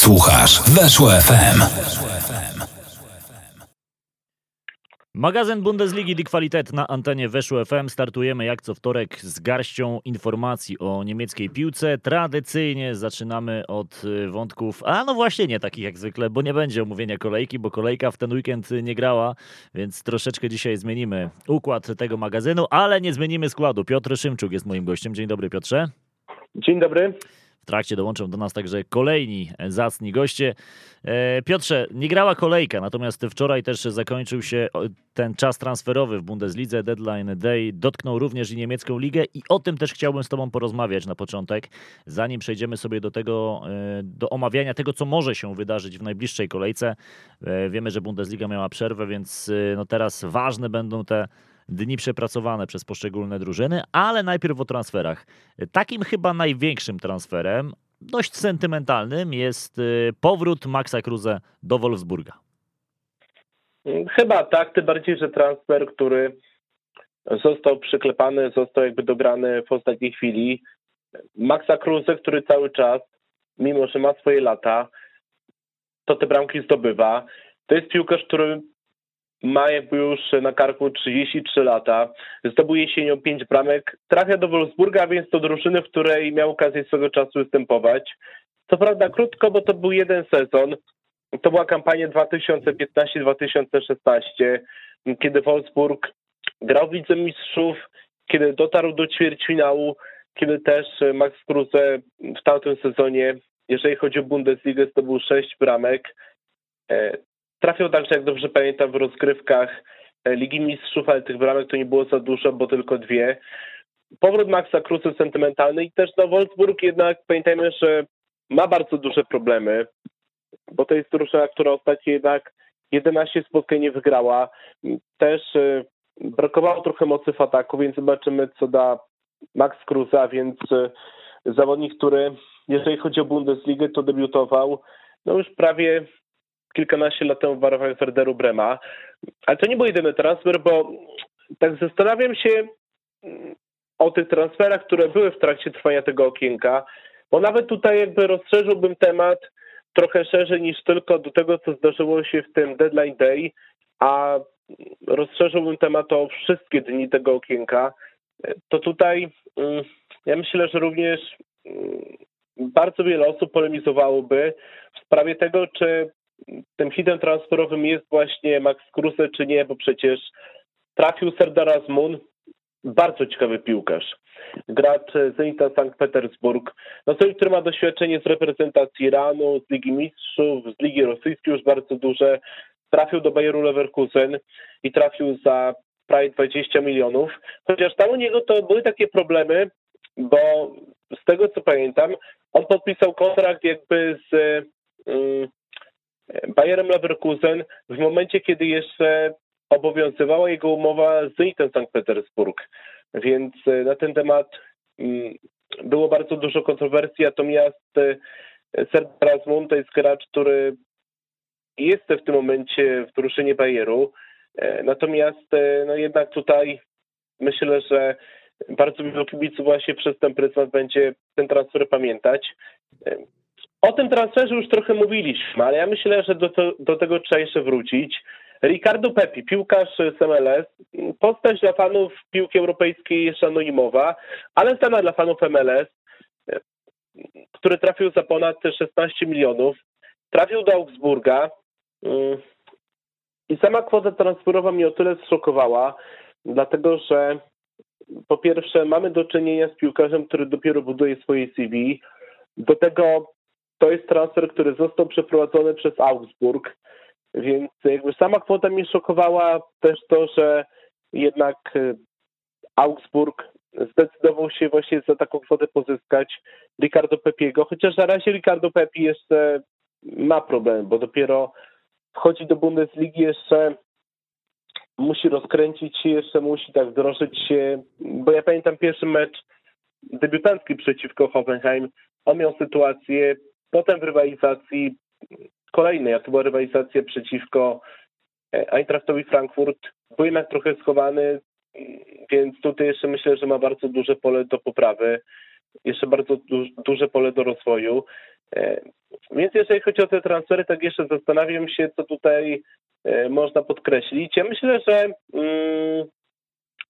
Słuchasz Weszło FM. Magazyn Bundesligi Die Qualität na antenie Weszło FM. Startujemy jak co wtorek z garścią informacji o niemieckiej piłce. Tradycyjnie zaczynamy od y, wątków, a no właśnie nie takich jak zwykle, bo nie będzie omówienia kolejki, bo kolejka w ten weekend nie grała, więc troszeczkę dzisiaj zmienimy układ tego magazynu, ale nie zmienimy składu. Piotr Szymczuk jest moim gościem. Dzień dobry Piotrze. Dzień dobry. W trakcie dołączą do nas także kolejni zacni goście. E, Piotrze, nie grała kolejka, natomiast wczoraj też zakończył się ten czas transferowy w Bundeslidze. Deadline Day dotknął również i niemiecką ligę i o tym też chciałbym z Tobą porozmawiać na początek, zanim przejdziemy sobie do tego, e, do omawiania tego, co może się wydarzyć w najbliższej kolejce. E, wiemy, że Bundesliga miała przerwę, więc no teraz ważne będą te dni przepracowane przez poszczególne drużyny, ale najpierw o transferach. Takim chyba największym transferem, dość sentymentalnym, jest y, powrót Maxa Kruse do Wolfsburga. Chyba tak, tym bardziej, że transfer, który został przyklepany, został jakby dograny w ostatniej chwili. Maxa Kruse, który cały czas, mimo że ma swoje lata, to te bramki zdobywa. To jest piłkarz, który ma już na karku 33 lata, zdobył jesienią 5 bramek, trafia do Wolfsburga, więc do drużyny, w której miał okazję swego czasu występować. Co prawda krótko, bo to był jeden sezon, to była kampania 2015-2016, kiedy Wolfsburg grał w Lidze Mistrzów, kiedy dotarł do ćwierćfinału, kiedy też Max Kruse w tamtym sezonie, jeżeli chodzi o Bundesligę, zdobył 6 bramek. Trafił także, jak dobrze pamiętam, w rozgrywkach e, Ligi Mistrzów, ale tych bramek to nie było za dużo, bo tylko dwie. Powrót Maxa Kruse sentymentalny i też no Wolfsburg jednak pamiętajmy, że ma bardzo duże problemy, bo to jest drużyna, która ostatnio jednak 11 spotkań nie wygrała. Też e, brakowało trochę mocy w ataku, więc zobaczymy, co da Max Kruse, a więc e, zawodnik, który jeżeli chodzi o Bundesligę, to debiutował no już prawie kilkanaście lat temu w barwach Werderu Brema. Ale to nie był jedyny transfer, bo tak zastanawiam się mm, o tych transferach, które były w trakcie trwania tego okienka, bo nawet tutaj jakby rozszerzyłbym temat trochę szerzej niż tylko do tego, co zdarzyło się w tym deadline day, a rozszerzyłbym temat o wszystkie dni tego okienka, to tutaj mm, ja myślę, że również mm, bardzo wiele osób polemizowałoby w sprawie tego, czy tym hitem transferowym jest właśnie Max Kruse, czy nie, bo przecież trafił Serdar Azmun, bardzo ciekawy piłkarz. Gracz Zenita Sankt Petersburg. No człowiek, który ma doświadczenie z reprezentacji Iranu, z Ligi Mistrzów, z Ligi Rosyjskiej już bardzo duże. Trafił do Bayeru Leverkusen i trafił za prawie 20 milionów. Chociaż tam u niego to były takie problemy, bo z tego co pamiętam, on podpisał kontrakt jakby z mm, Bayerem Leverkusen w momencie, kiedy jeszcze obowiązywała jego umowa z Zenitem Sankt Petersburg. Więc e, na ten temat mm, było bardzo dużo kontrowersji, natomiast e, Serdar Azmun to jest gracz, który jest w tym momencie w drużynie Bayeru. E, natomiast no jednak tutaj myślę, że bardzo wielu kibiców właśnie przez ten pryzmat będzie ten transfer pamiętać. O tym transferze już trochę mówiliśmy, ale ja myślę, że do, to, do tego trzeba jeszcze wrócić. Ricardo Pepi, piłkarz z MLS, postać dla fanów piłki europejskiej jeszcze anonimowa, ale znana dla fanów MLS, który trafił za ponad 16 milionów, trafił do Augsburga. I sama kwota transferowa mnie o tyle zszokowała, dlatego że po pierwsze mamy do czynienia z piłkarzem, który dopiero buduje swoje CV, do tego to jest transfer, który został przeprowadzony przez Augsburg, więc jakby sama kwota mnie szokowała też to, że jednak e, Augsburg zdecydował się właśnie za taką kwotę pozyskać Ricardo Pepiego, chociaż na razie Ricardo Pepi jeszcze ma problem, bo dopiero wchodzi do Bundesligi jeszcze musi rozkręcić się, jeszcze musi tak wdrożyć się, bo ja pamiętam pierwszy mecz debiutancki przeciwko Hoffenheim, on miał sytuację Potem w rywalizacji kolejnej, a to była rywalizacja przeciwko e, Eintrachtowi Frankfurt, był jednak trochę schowany, więc tutaj jeszcze myślę, że ma bardzo duże pole do poprawy. jeszcze bardzo du duże pole do rozwoju. Więc jeżeli chodzi o te transfery, tak jeszcze zastanawiam się, co tutaj można podkreślić. Ja myślę, że mm,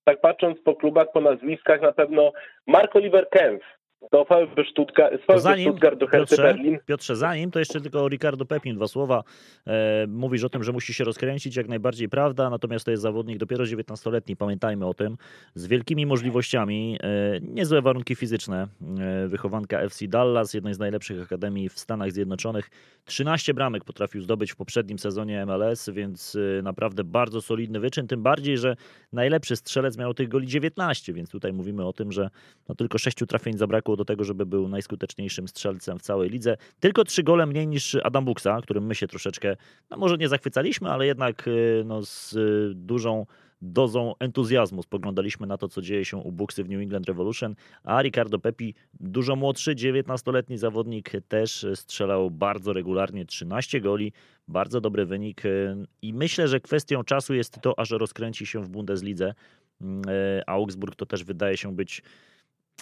tak patrząc po klubach, po nazwiskach, na pewno Mark Oliver Kempf do VfB Stuttgart, VfB zanim, Stuttgart do Hertha Piotrze, Berlin. Piotrze, zanim, to jeszcze tylko Ricardo Pepin, dwa słowa. E, mówisz o tym, że musi się rozkręcić, jak najbardziej prawda, natomiast to jest zawodnik dopiero 19-letni, pamiętajmy o tym, z wielkimi możliwościami, e, niezłe warunki fizyczne. E, wychowanka FC Dallas, jednej z najlepszych akademii w Stanach Zjednoczonych. 13 bramek potrafił zdobyć w poprzednim sezonie MLS, więc e, naprawdę bardzo solidny wyczyn, tym bardziej, że najlepszy strzelec miał tych goli 19, więc tutaj mówimy o tym, że no tylko 6 trafień zabrakło do tego, żeby był najskuteczniejszym strzelcem w całej lidze. Tylko trzy gole mniej niż Adam Buksa, którym my się troszeczkę, no może nie zachwycaliśmy, ale jednak y, no, z y, dużą dozą entuzjazmu spoglądaliśmy na to, co dzieje się u Buksy w New England Revolution, a Ricardo Pepi, dużo młodszy, 19-letni zawodnik, też strzelał bardzo regularnie, 13 goli, bardzo dobry wynik y, i myślę, że kwestią czasu jest to, aż rozkręci się w Bundeslidze. Augsburg to też wydaje się być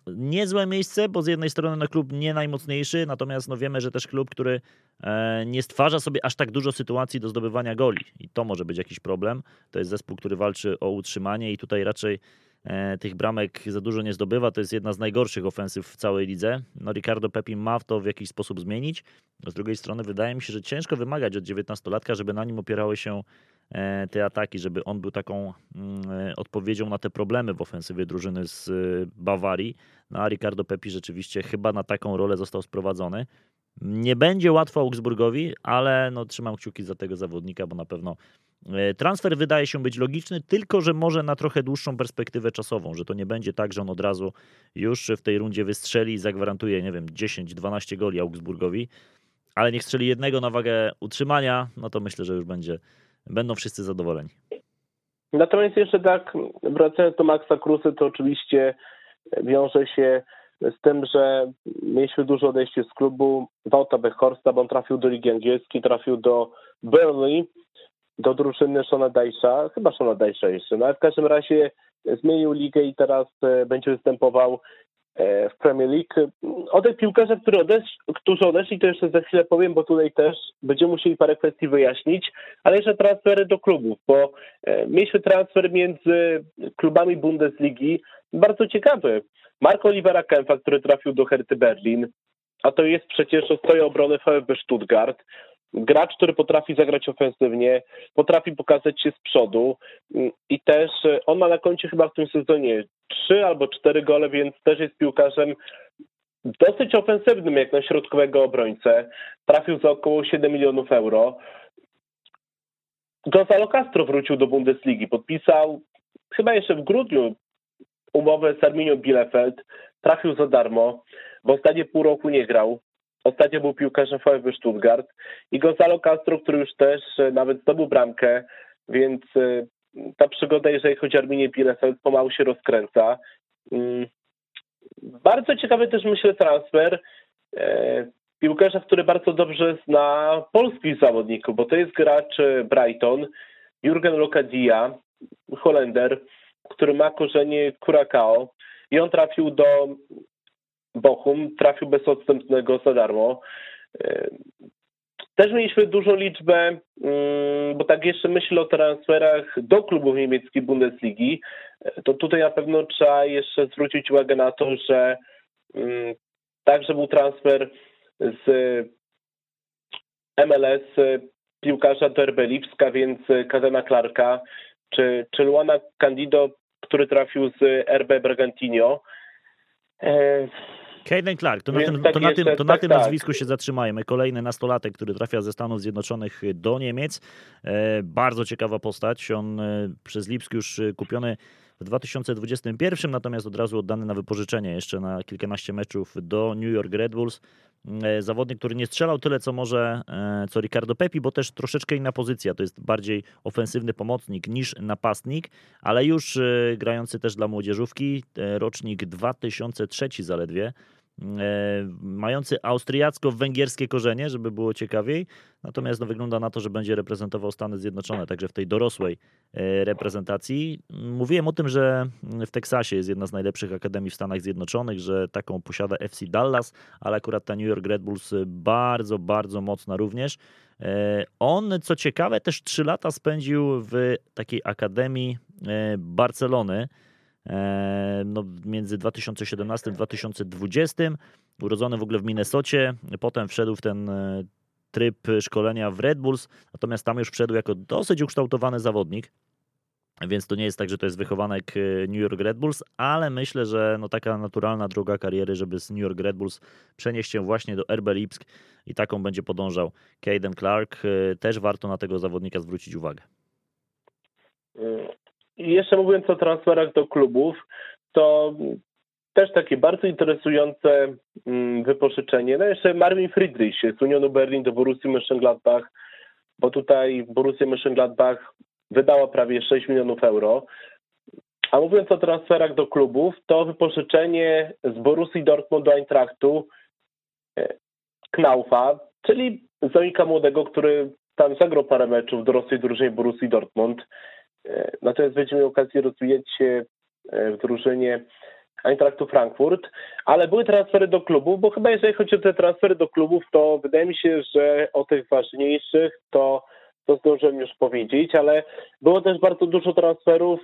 niezłe miejsce, bo z jednej strony no, klub nie najmocniejszy, natomiast no, wiemy, że też klub, który e, nie stwarza sobie aż tak dużo sytuacji do zdobywania goli i to może być jakiś problem. To jest zespół, który walczy o utrzymanie i tutaj raczej e, tych bramek za dużo nie zdobywa. To jest jedna z najgorszych ofensyw w całej lidze. No Ricardo Pepin ma to w jakiś sposób zmienić. Z drugiej strony wydaje mi się, że ciężko wymagać od 19-latka, żeby na nim opierały się te ataki, żeby on był taką mm, e, odpowiedzią na te problemy w ofensywie drużyny z e, Bawarii. No a Ricardo Pepi rzeczywiście chyba na taką rolę został sprowadzony. Nie będzie łatwo Augsburgowi, ale no, trzymam kciuki za tego zawodnika, bo na pewno transfer wydaje się być logiczny, tylko że może na trochę dłuższą perspektywę czasową, że to nie będzie tak, że on od razu już w tej rundzie wystrzeli i zagwarantuje, nie wiem, 10-12 goli Augsburgowi, ale niech strzeli jednego na wagę utrzymania, no to myślę, że już będzie będą wszyscy zadowoleni. Natomiast jeszcze tak, wracając do Maxa Krusy, to oczywiście wiąże się z tym, że mieliśmy dużo odejście z klubu Wouta Bechorsta, bo on trafił do Ligi Angielskiej, trafił do Burnley, do drużyny Shona Dajsza, chyba Shona Dajsza jeszcze, no ale w każdym razie zmienił ligę i teraz e, będzie występował w Premier League. O tych piłkarzach, którzy, odesz, którzy odeszli, to jeszcze za chwilę powiem, bo tutaj też będziemy musieli parę kwestii wyjaśnić, ale jeszcze transfery do klubów, bo e, mieliśmy transfer między klubami Bundesligi, bardzo ciekawy. Marco Olivera Kempfa, który trafił do Herty Berlin, a to jest przecież ostoja obrony VfB Stuttgart gracz, który potrafi zagrać ofensywnie, potrafi pokazać się z przodu mm, i też e, on ma na koncie chyba w tym sezonie trzy albo cztery gole, więc też jest piłkarzem dosyć ofensywnym jak na środkowego obrońcę. Trafił za około 7 milionów euro. Gonzalo Castro wrócił do Bundesligi, podpisał chyba jeszcze w grudniu umowę z Arminią Bielefeld, trafił za darmo, w ostatnie pół roku nie grał. Ostatnio był piłkarzem VfB Stuttgart i Gonzalo Castro, który już też e, nawet zdobył bramkę, więc e, ta przygoda, jeżeli chodzi o Arminię Bielefeld, pomału się rozkręca. Mm, bardzo ciekawy też myślę transfer e, piłkarza, który bardzo dobrze zna polskich zawodników, bo to jest gracz Brighton, Jurgen Lokadia, Holender, który ma korzenie Curacao i on trafił do Bochum trafił bez odstępnego za darmo. E, też mieliśmy dużą liczbę, mm, bo tak jeszcze myślę o transferach do klubów niemieckiej Bundesligi, e, to tutaj na pewno trzeba jeszcze zwrócić uwagę na to, że mm, także był transfer z MLS piłkarza do RB Lipska, więc Kazena Clarka, czy, czy Luana Candido, który trafił z RB Bragantino. E, Hayden Clark, to na, tym, tak to na, tym, to na tak, tym tak. nazwisku się zatrzymajmy. Kolejny nastolatek, który trafia ze Stanów Zjednoczonych do Niemiec. E, bardzo ciekawa postać. On e, przez Lipsk już e, kupiony w 2021, natomiast od razu oddany na wypożyczenie jeszcze na kilkanaście meczów do New York Red Bulls. Zawodnik, który nie strzelał tyle, co może co Ricardo Pepi, bo też troszeczkę inna pozycja. To jest bardziej ofensywny pomocnik niż napastnik, ale już grający też dla młodzieżówki. Rocznik 2003 zaledwie. Mający austriacko-węgierskie korzenie, żeby było ciekawiej. Natomiast no, wygląda na to, że będzie reprezentował Stany Zjednoczone, także w tej dorosłej reprezentacji. Mówiłem o tym, że w Teksasie jest jedna z najlepszych akademii w Stanach Zjednoczonych, że taką posiada FC Dallas, ale akurat ta New York Red Bulls bardzo, bardzo mocna również. E, on, co ciekawe, też trzy lata spędził w takiej akademii e, Barcelony. E, no, między 2017 a 2020. Urodzony w ogóle w Minnesocie, potem wszedł w ten tryb szkolenia w Red Bulls, natomiast tam już wszedł jako dosyć ukształtowany zawodnik. Więc to nie jest tak, że to jest wychowanek New York Red Bulls, ale myślę, że no taka naturalna droga kariery, żeby z New York Red Bulls przenieść się właśnie do RB Lipsk i taką będzie podążał Caden Clark. Też warto na tego zawodnika zwrócić uwagę. I jeszcze mówiąc o transferach do klubów, to też takie bardzo interesujące mm, wypożyczenie. No jeszcze Marvin Friedrich z Unionu Berlin do Borussii Mönchengladbach, bo tutaj Borussia Mönchengladbach wydała prawie 6 milionów euro. A mówiąc o transferach do klubów, to wypożyczenie z Borussii Dortmund do Eintrachtu e, Knaufa, czyli zawodnika młodego, który tam zagrał parę meczów w dorosłej drużynie Borussii Dortmund. E, natomiast będziemy miał okazję rozwijać się w drużynie Eintrachtu Frankfurt, ale były transfery do klubów, bo chyba jeżeli chodzi o te transfery do klubów, to wydaje mi się, że o tych ważniejszych to to zdążyłem już powiedzieć, ale było też bardzo dużo transferów,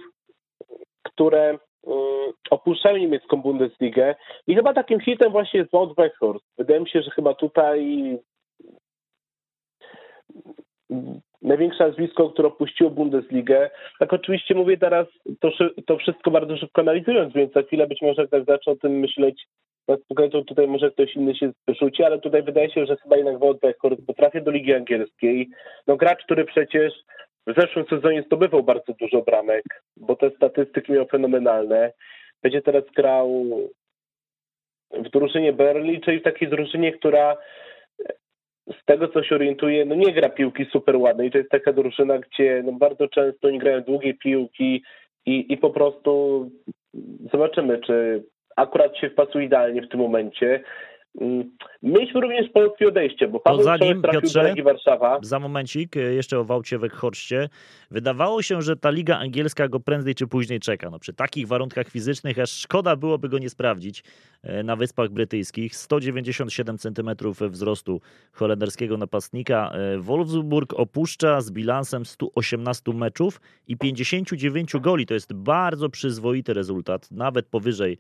które um, opuszczają niemiecką Bundesligę i chyba takim hitem właśnie jest Wout Weghorst. Wydaje mi się, że chyba tutaj największe nazwisko, które opuściło Bundesligę. Tak oczywiście mówię teraz to, to wszystko bardzo szybko analizując, więc za chwilę być może tak zacznę o tym myśleć na tutaj może ktoś inny się rzuci, ale tutaj wydaje się, że chyba jednak Wodbek potrafi do Ligi Angielskiej. No gracz, który przecież w zeszłym sezonie zdobywał bardzo dużo bramek, bo te statystyki miał fenomenalne. Będzie teraz grał w drużynie Berli, czyli w takiej drużynie, która z tego, co się orientuje, no nie gra piłki super ładnej. To jest taka drużyna, gdzie no bardzo często oni grają długie piłki i, i po prostu zobaczymy, czy akurat się wpasuje idealnie w tym momencie. Mm, mieliśmy również polskie odejście, bo Paweł zanim, trafił Piotrze, do Legii Warszawa. Za momencik, e, jeszcze o Wałcie Weghorście. Wydawało się, że ta Liga Angielska go prędzej czy później czeka. No, przy takich warunkach fizycznych aż szkoda byłoby go nie sprawdzić e, na Wyspach Brytyjskich. 197 cm wzrostu holenderskiego napastnika. E, Wolfsburg opuszcza z bilansem 118 meczów i 59 goli. To jest bardzo przyzwoity rezultat, nawet powyżej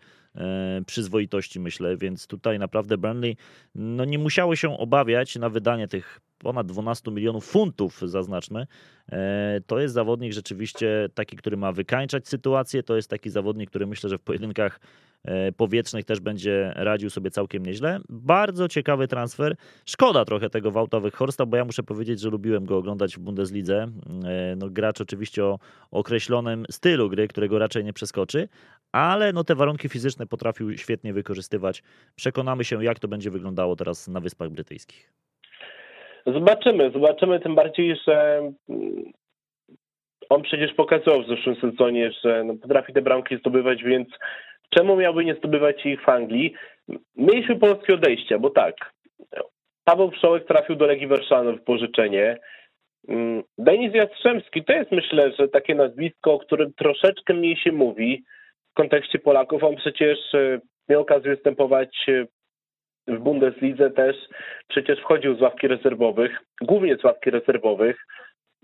przyzwoitości myślę, więc tutaj naprawdę Burnley no nie musiały się obawiać na wydanie tych ponad 12 milionów funtów, zaznaczmy. E, to jest zawodnik rzeczywiście taki, który ma wykańczać sytuację. To jest taki zawodnik, który myślę, że w pojedynkach e, powietrznych też będzie radził sobie całkiem nieźle. Bardzo ciekawy transfer. Szkoda trochę tego Wałtowych Horsta, bo ja muszę powiedzieć, że lubiłem go oglądać w Bundeslidze. E, no, gracz oczywiście o określonym stylu gry, którego raczej nie przeskoczy, ale no, te warunki fizyczne potrafił świetnie wykorzystywać. Przekonamy się, jak to będzie wyglądało teraz na Wyspach Brytyjskich. Zobaczymy, zobaczymy tym bardziej, że mm, on przecież pokazał w zeszłym sezonie, że no, potrafi te bramki zdobywać, więc czemu miałby nie zdobywać ich w Anglii? Mieliśmy polskie odejścia, bo tak, Paweł Wszołek trafił do Legii Warszawy w pożyczenie. Mm, Denis Jastrzębski to jest myślę, że takie nazwisko, o którym troszeczkę mniej się mówi w kontekście Polaków. On przecież e, miał okazję występować e, w Bundeslidze też przecież wchodził z ławki rezerwowych, głównie z ławki rezerwowych.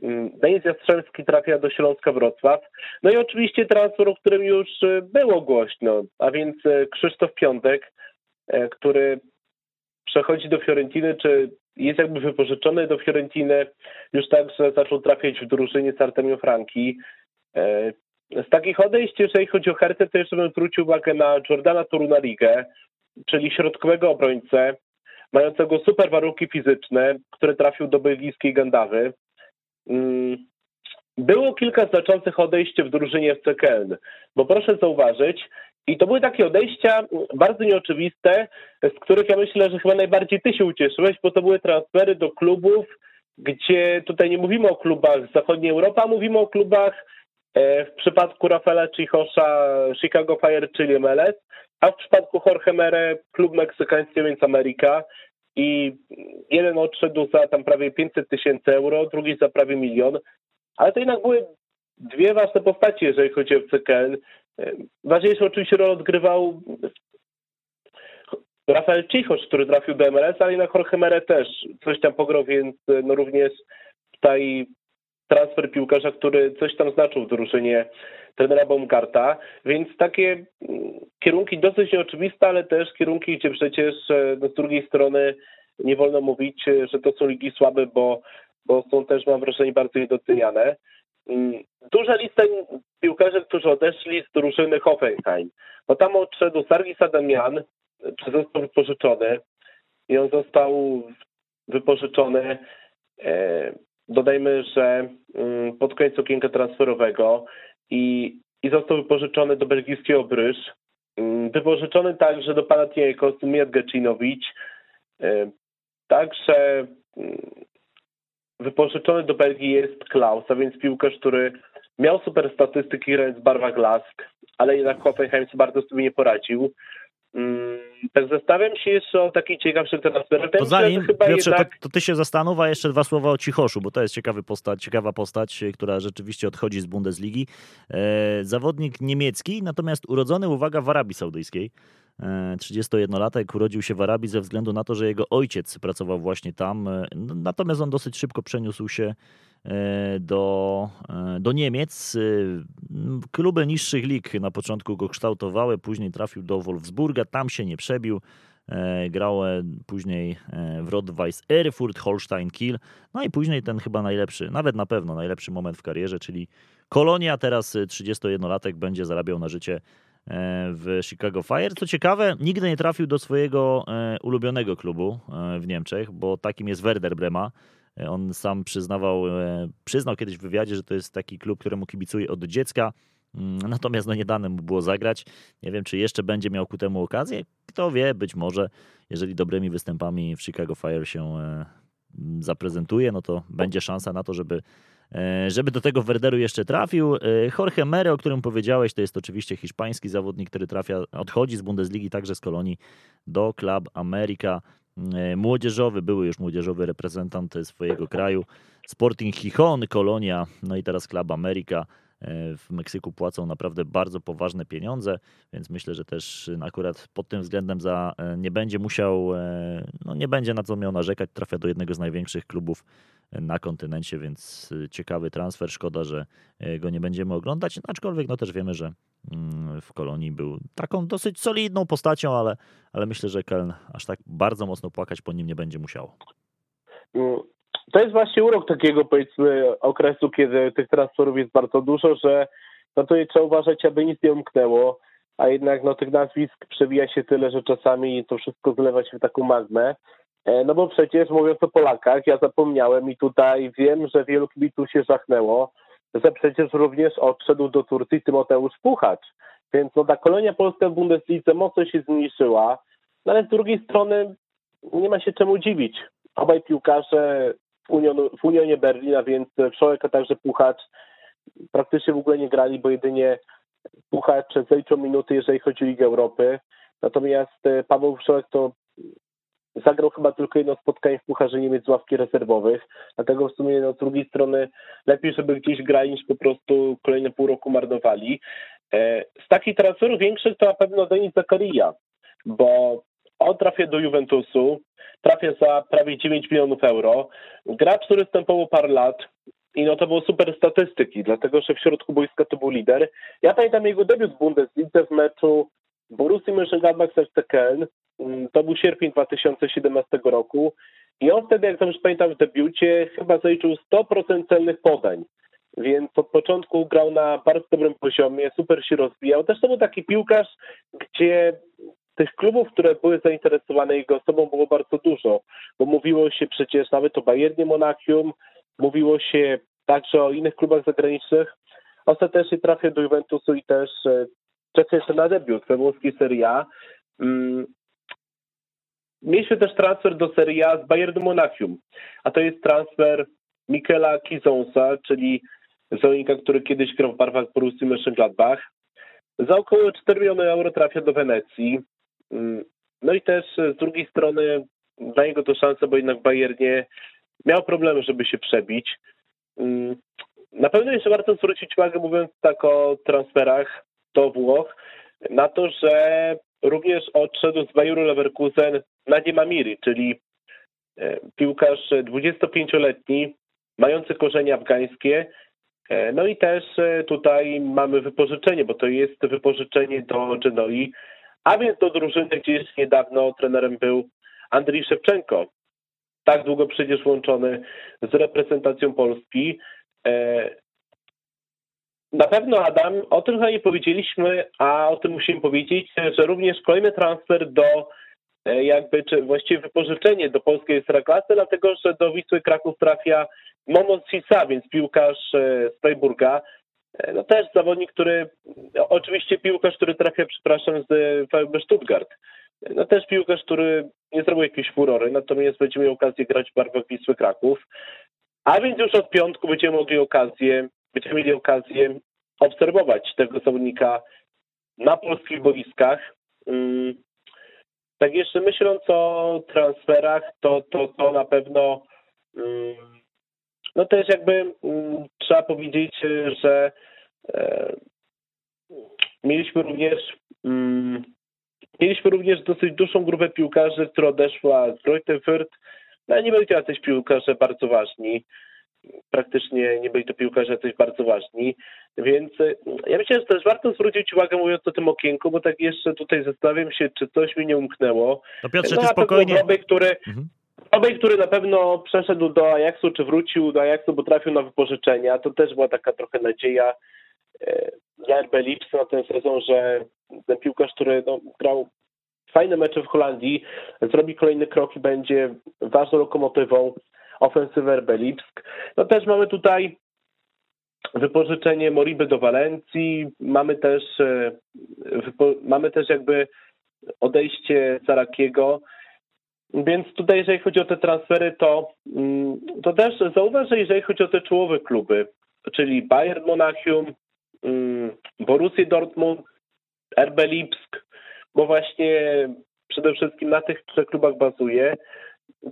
Mm, Denis Jastrzębski trafia do Śląska Wrocław. No i oczywiście transfer, o którym już e, było głośno, a więc e, Krzysztof Piątek, e, który przechodzi do Fiorentiny, czy jest jakby wypożyczony do Fiorentiny, już tak, że zaczął trafiać w drużynie z Artemią Franki. Z takich odejść, jeżeli chodzi o Hertę, to jeszcze bym zwrócił uwagę na Jordana Toruna Ligę, czyli środkowego obrońcę, mającego super warunki fizyczne, który trafił do belgijskiej Gandawy. Mm, było kilka znaczących odejść w drużynie FC Köln, bo proszę zauważyć, i to były takie odejścia bardzo nieoczywiste, z których ja myślę, że chyba najbardziej ty się ucieszyłeś, bo to były transfery do klubów, gdzie tutaj nie mówimy o klubach z zachodniej Europy, a mówimy o klubach e, w przypadku Rafaela Cichosza Chicago Fire, czyli MLS, a w przypadku Jorge Mere klub meksykański, więc Ameryka i jeden odszedł za tam prawie 500 tysięcy euro, drugi za prawie milion, ale to jednak były dwie ważne postaci, jeżeli chodzi o CKN. Ważniejszą oczywiście rolę odgrywał Rafael Cichosz, który trafił do MLS, ale i na Jorge Mere też coś tam pograł, więc no również tutaj transfer piłkarza, który coś tam znaczył w drużynie trenera Baumgarta, więc takie mm, kierunki dosyć nieoczywiste, ale też kierunki, gdzie przecież e, no, z drugiej strony nie wolno mówić, e, że to są ligi słabe, bo, bo są też, mam wrażenie, bardzo niedoceniane. Mm, duża lista piłkarzy, którzy odeszli z drużyny Hoffenheim. No tam odszedł Sargis Adamian, czy został wypożyczony i on został wypożyczony e, dodajmy, że mm, pod koniec okienka transferowego i, i został wypożyczony do belgijskiego Bryż. Mm, wypożyczony także do Panathinaikos Mijat Gacinowicz. E, także mm, wypożyczony do Belgii jest Klaus, a więc piłkarz, który miał super statystyki grając w barwach ale jednak Hoffenheim bardzo sobie nie poradził. Tak zastanawiam się jeszcze o taki ciekawszy transfer. To zanim, chyba Piotrze, jednak... to, to, ty się zastanów, a jeszcze dwa słowa o Cichoszu, bo to jest ciekawy postać, ciekawa postać, która rzeczywiście odchodzi z Bundesligi. E, zawodnik niemiecki, natomiast urodzony, uwaga, w Arabii Saudyjskiej. 31-latek e, urodził się w Arabii ze względu na to, że jego ojciec pracował właśnie tam. E, natomiast on dosyć szybko przeniósł się E, do, do Niemiec. Kluby niższych lig na początku go kształtowały, później trafił do Wolfsburga, tam się nie przebił. Grał później w Rot-Weiss Erfurt, Holstein Kiel, no i później ten chyba najlepszy, nawet na pewno najlepszy moment w karierze, czyli Kolonia, teraz 31-latek będzie zarabiał na życie w Chicago Fire. Co ciekawe, nigdy nie trafił do swojego ulubionego klubu w Niemczech, bo takim jest Werder Brema. On sam przyznawał, e, przyznał kiedyś w wywiadzie, że to jest taki klub, któremu kibicuje od dziecka. Mm, natomiast no nie dane mu było zagrać. Nie wiem, czy jeszcze będzie miał ku temu okazję. Kto wie, być może, jeżeli dobrymi występami w Chicago Fire się e, zaprezentuje, no to będzie szansa na to, żeby, e, żeby do tego Werderu jeszcze trafił. Jorge Mere, o którym powiedziałeś, to jest oczywiście hiszpański zawodnik, który trafia, odchodzi z Bundesligi, także z Kolonii do Club America. E, młodzieżowy, były już młodzieżowy reprezentant swojego kraju. Sporting Gijon, Kolonia, no i teraz Club America e, w Meksyku płacą naprawdę bardzo poważne pieniądze, więc myślę, że też akurat pod tym względem za, e, nie będzie musiał, no nie będzie na co miał narzekać, trafia do jednego z największych klubów na kontynencie, więc ciekawy transfer, szkoda, że go nie będziemy oglądać, aczkolwiek no też wiemy, że Mm, w Kolonii był taką dosyć solidną postacią, ale, ale myślę, że Keln aż tak bardzo mocno płakać po nim nie będzie musiało. To jest właśnie urok takiego powiedzmy okresu, kiedy tych transferów jest bardzo dużo, że no to trzeba uważać, aby nic nie umknęło, a jednak no tych nazwisk przewija się tyle, że czasami to wszystko zlewa się w taką magmę. E, no bo przecież mówiąc o Polakach, ja zapomniałem i tutaj wiem, że wielu kibiców się żachnęło, że przecież również odszedł do Turcji Tymoteusz Puchacz. Więc no, ta kolonia polska w Bundeslidze mocno się zmniejszyła, no, ale z drugiej strony nie ma się czemu dziwić. Obaj piłkarze w, Union, w Unionie Berlina, więc Wszołek, a także Puchacz praktycznie w ogóle nie grali, bo jedynie Puchacz zaliczył minuty, jeżeli chodzi o Ligę Europy. Natomiast e, Paweł Wszołek to Zagrał chyba tylko jedno spotkanie w Pucharze Niemiec z ławki rezerwowych, dlatego w sumie no, z drugiej strony lepiej, żeby gdzieś grali niż po prostu kolejne pół roku marnowali. E, z takich transferów większych to na pewno Denis Zakaria, bo on trafia do Juventusu, trafia za prawie 9 milionów euro. Gracz, który wstępował parę lat, i no to były super statystyki, dlatego że w środku boiska to był lider. Ja pamiętam jego debiut w Bundeslidze w meczu Borussii Mönchengladbach z Köln, Mm, to był sierpień 2017 roku i on wtedy, jak dobrze pamiętam, w debiucie chyba zaliczył 100% celnych podań. Więc od początku grał na bardzo dobrym poziomie, super się rozwijał. Też to był taki piłkarz, gdzie tych klubów, które były zainteresowane jego osobą było bardzo dużo, bo mówiło się przecież nawet o Bayernie Monachium, mówiło się także o innych klubach zagranicznych. Ostatecznie trafił do Juventusu i też czeka jeszcze na debiut we włoskiej Serie A. Mm, Mieliśmy też transfer do Serie A z Bayernu Monachium, a to jest transfer Michaela Kizonsa, czyli zawodnika, który kiedyś grał w barwach Borussii Mönchengladbach. Za około 4 miliony euro trafia do Wenecji. Mm, no i też z drugiej strony daje go to szansę, bo jednak Bayernie miał problemy, żeby się przebić. Mm, na pewno jeszcze warto zwrócić uwagę, mówiąc tak o transferach do Włoch, na to, że również odszedł z Bayeru Leverkusen Nadim Amiri, czyli e, piłkarz 25-letni, mający korzenie afgańskie. E, no i też e, tutaj mamy wypożyczenie, bo to jest wypożyczenie do Genoi, a więc do drużyny, gdzie jeszcze niedawno trenerem był Andrii Szewczenko. Tak długo przecież łączony z reprezentacją Polski. Na pewno, Adam, o tym chyba nie powiedzieliśmy, a o tym musimy powiedzieć, że również kolejny transfer do e, jakby, czy właściwie wypożyczenie do polskiej Ekstraklasy, dlatego że do Wisły Kraków trafia Momos Cisa, więc piłkarz e, z Freiburga. E, no też zawodnik, który, no, oczywiście piłkarz, który trafia, przepraszam, z VfB Stuttgart. No też piłkarz, który nie zrobił jakiejś furory, natomiast będziemy mieli okazję grać w barwach Wisły Kraków. A więc już od piątku będziemy mogli okazję będziemy mieli okazję obserwować tego zawodnika na polskich boiskach. Mm, tak jeszcze myśląc o transferach, to, to, to na pewno mm, no też jakby mm, trzeba powiedzieć, że e, mieliśmy również mieliśmy również dosyć dużą grupę piłkarzy, która odeszła z Greuther Fürth. No nie byli to jacyś piłkarze bardzo ważni praktycznie nie byli to piłkarze jacyś bardzo ważni, więc e, ja myślę, że też warto zwrócić uwagę mówiąc o tym okienku, bo tak jeszcze tutaj zastanawiam się, czy coś mi nie umknęło. To Piotrze, no, ty spokojnie... Robej, który, mhm. Robej, który na pewno przeszedł do Ajaxu, czy wrócił do Ajaxu, bo trafił na wypożyczenia, to też była taka trochę nadzieja e, dla RB Lips na ten sezon, że ten piłkarz, który no, grał fajne mecze w Holandii, zrobi kolejny krok i będzie ważną lokomotywą ofensywę RB Lipsk. No też mamy tutaj wypożyczenie Moriby do Walencji, mamy też, e, mamy też jakby odejście Sarakiego, więc tutaj jeżeli chodzi o te transfery, to, mm, to też zauważ, że jeżeli chodzi o te czołowe kluby, czyli Bayern Monachium, mm, Borussia Dortmund, RB Lipsk, bo właśnie przede wszystkim na tych trzech klubach bazuje,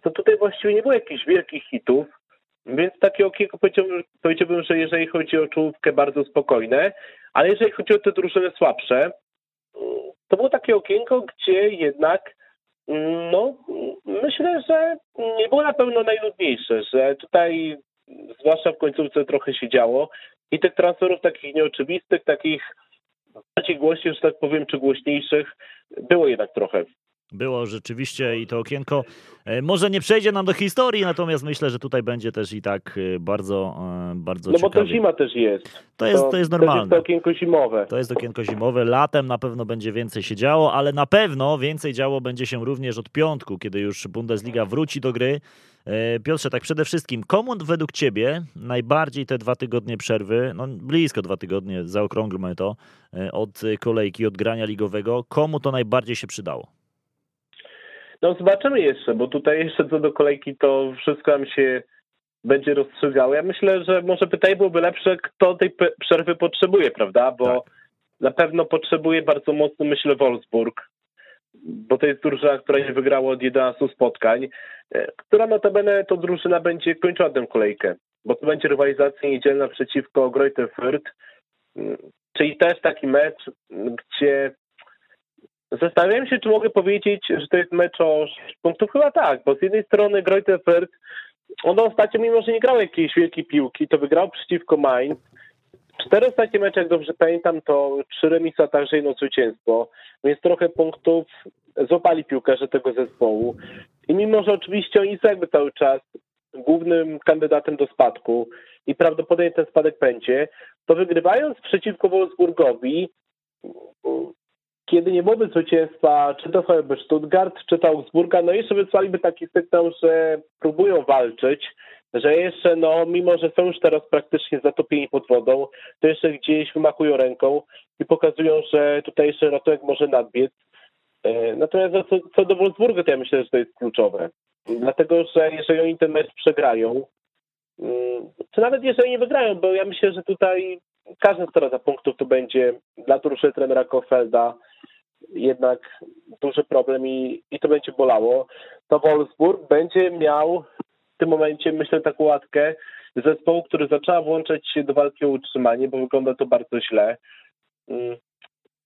to tutaj właściwie nie było jakichś wielkich hitów, więc takie okienko powiedziałbym, powiedziałbym, że jeżeli chodzi o czołówkę, bardzo spokojne, ale jeżeli chodzi o te drużyny słabsze, to było takie okienko, gdzie jednak no, myślę, że nie było na pewno najnudniejsze, że tutaj zwłaszcza w końcówce trochę się działo i tych transferów takich nieoczywistych, takich bardziej głośnych, że tak powiem, czy głośniejszych było jednak trochę. Było rzeczywiście i to okienko e, może nie przejdzie nam do historii, natomiast myślę, że tutaj będzie też i tak e, bardzo, e, bardzo No ciekawie. bo to zima też jest. To jest, to jest normalne. To jest to okienko zimowe. To jest okienko zimowe. Latem na pewno będzie więcej się działo, ale na pewno więcej działo będzie się również od piątku, kiedy już Bundesliga wróci do gry. Piotrze, tak przede wszystkim, komu według Ciebie najbardziej te dwa tygodnie przerwy, no blisko dwa tygodnie, zaokrąglmy to, od kolejki, od grania ligowego, komu to najbardziej się przydało? No zobaczymy jeszcze, bo tutaj jeszcze co do kolejki to wszystko nam się będzie rozstrzygało. Ja myślę, że może pytanie byłoby lepsze, kto tej przerwy potrzebuje, prawda? Bo tak. na pewno potrzebuje bardzo mocno, myślę, Wolfsburg, bo to jest drużyna, która nie wygrała od 11 spotkań, e, która notabene to drużyna będzie kończyła tę kolejkę, bo to będzie rywalizacja niedzielna przeciwko Greuther Fürth, mm, czyli też taki mecz, gdzie Zastanawiam się, czy mogę powiedzieć, że to jest mecz o 6 punktów. Chyba tak, bo z jednej strony Greuther Fürth, on ostatnio, mimo że nie grał jakiejś wielkiej piłki, to wygrał przeciwko Mainz. Cztery ostatnie mecze, jak dobrze pamiętam, to trzy remisy, a także jedno zwycięstwo, więc trochę punktów złapali piłkarze tego zespołu. I mimo, że oczywiście oni są jakby cały czas głównym kandydatem do spadku i prawdopodobnie ten spadek będzie, to wygrywając przeciwko Wolfsburgowi, kiedy nie byłoby zwycięstwa czy to VfB Stuttgart, czy to Augsburga, no jeszcze wysłaliby taki sygnał, że próbują walczyć, że jeszcze, no mimo, że są już teraz praktycznie zatopieni pod wodą, to jeszcze gdzieś wymachują ręką i pokazują, że tutaj jeszcze ratunek może nadbiec. E, natomiast no, co, co do Wolfsburga, to ja myślę, że to jest kluczowe. Dlatego, że jeżeli oni ten mecz przegrają, mm, czy nawet jeżeli nie wygrają, bo ja myślę, że tutaj każda strata punktów to będzie dla drużyny trenera Kofelda jednak duży problem i, i to będzie bolało, to Wolfsburg będzie miał w tym momencie, myślę, taką łatkę zespołu, który zaczęła włączać się do walki o utrzymanie, bo wygląda to bardzo źle. Mm.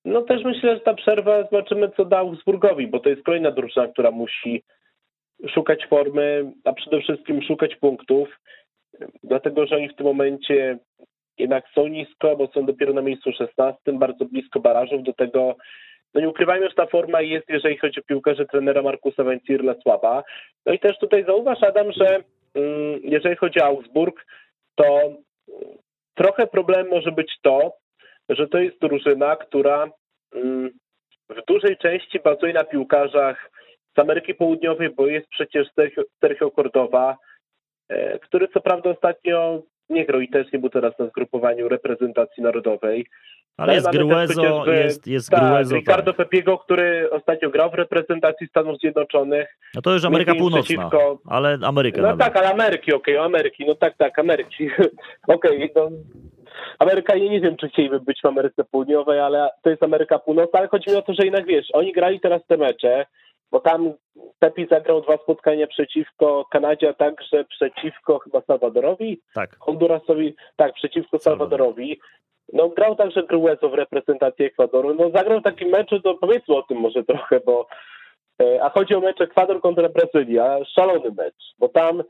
No też myślę, że ta przerwa zobaczymy, co da Augsburgowi, bo to jest kolejna drużyna, która musi szukać formy, a przede wszystkim szukać punktów, dlatego że oni w tym momencie jednak są nisko, bo są dopiero na miejscu 16, bardzo blisko barażów, do tego no nie ukrywajmy, że ta forma jest, jeżeli chodzi o piłkarzy trenera Markusa Węcirla słaba. No i też tutaj zauważ, Adam, że mm, jeżeli chodzi o Augsburg, to trochę problem może być to, że to jest drużyna, która mm, w dużej części bazuje na piłkarzach z Ameryki Południowej, bo jest przecież Sergio Cordoba, e, który co prawda ostatnio nie grał i też nie był teraz na zgrupowaniu reprezentacji narodowej. Ale jest Gruezo, jest, jest tak, Gruezo. Ricardo tak. Pepiego, który ostatnio grał w reprezentacji Stanów Zjednoczonych. No to już Ameryka Północna, przeciwko... ale Ameryka. No nawet. tak, ale Ameryki, okej, okay, Ameryki, no tak, tak, Ameryki. okej, okay, no. Amerykanie nie wiem, czy chcieliby być w Ameryce Południowej, ale to jest Ameryka Północna, ale chodzi mi o to, że jednak wiesz, oni grali teraz te mecze, bo tam Pepi zagrał dwa spotkania przeciwko Kanadzie, a także przeciwko chyba Salwadorowi? Tak. Hondurasowi, tak, przeciwko Salwadorowi. No grał także Gruezo w reprezentacji Ekwadoru. No zagrał taki mecz, to powiedzmy o tym może trochę, bo e, a chodzi o mecz Ekwador kontra Brazylia, szalony mecz, bo tam